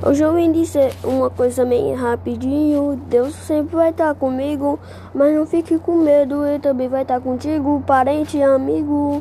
Hoje eu vim dizer uma coisa bem rapidinho. Deus sempre vai estar comigo, mas não fique com medo, ele também vai estar contigo, parente e amigo.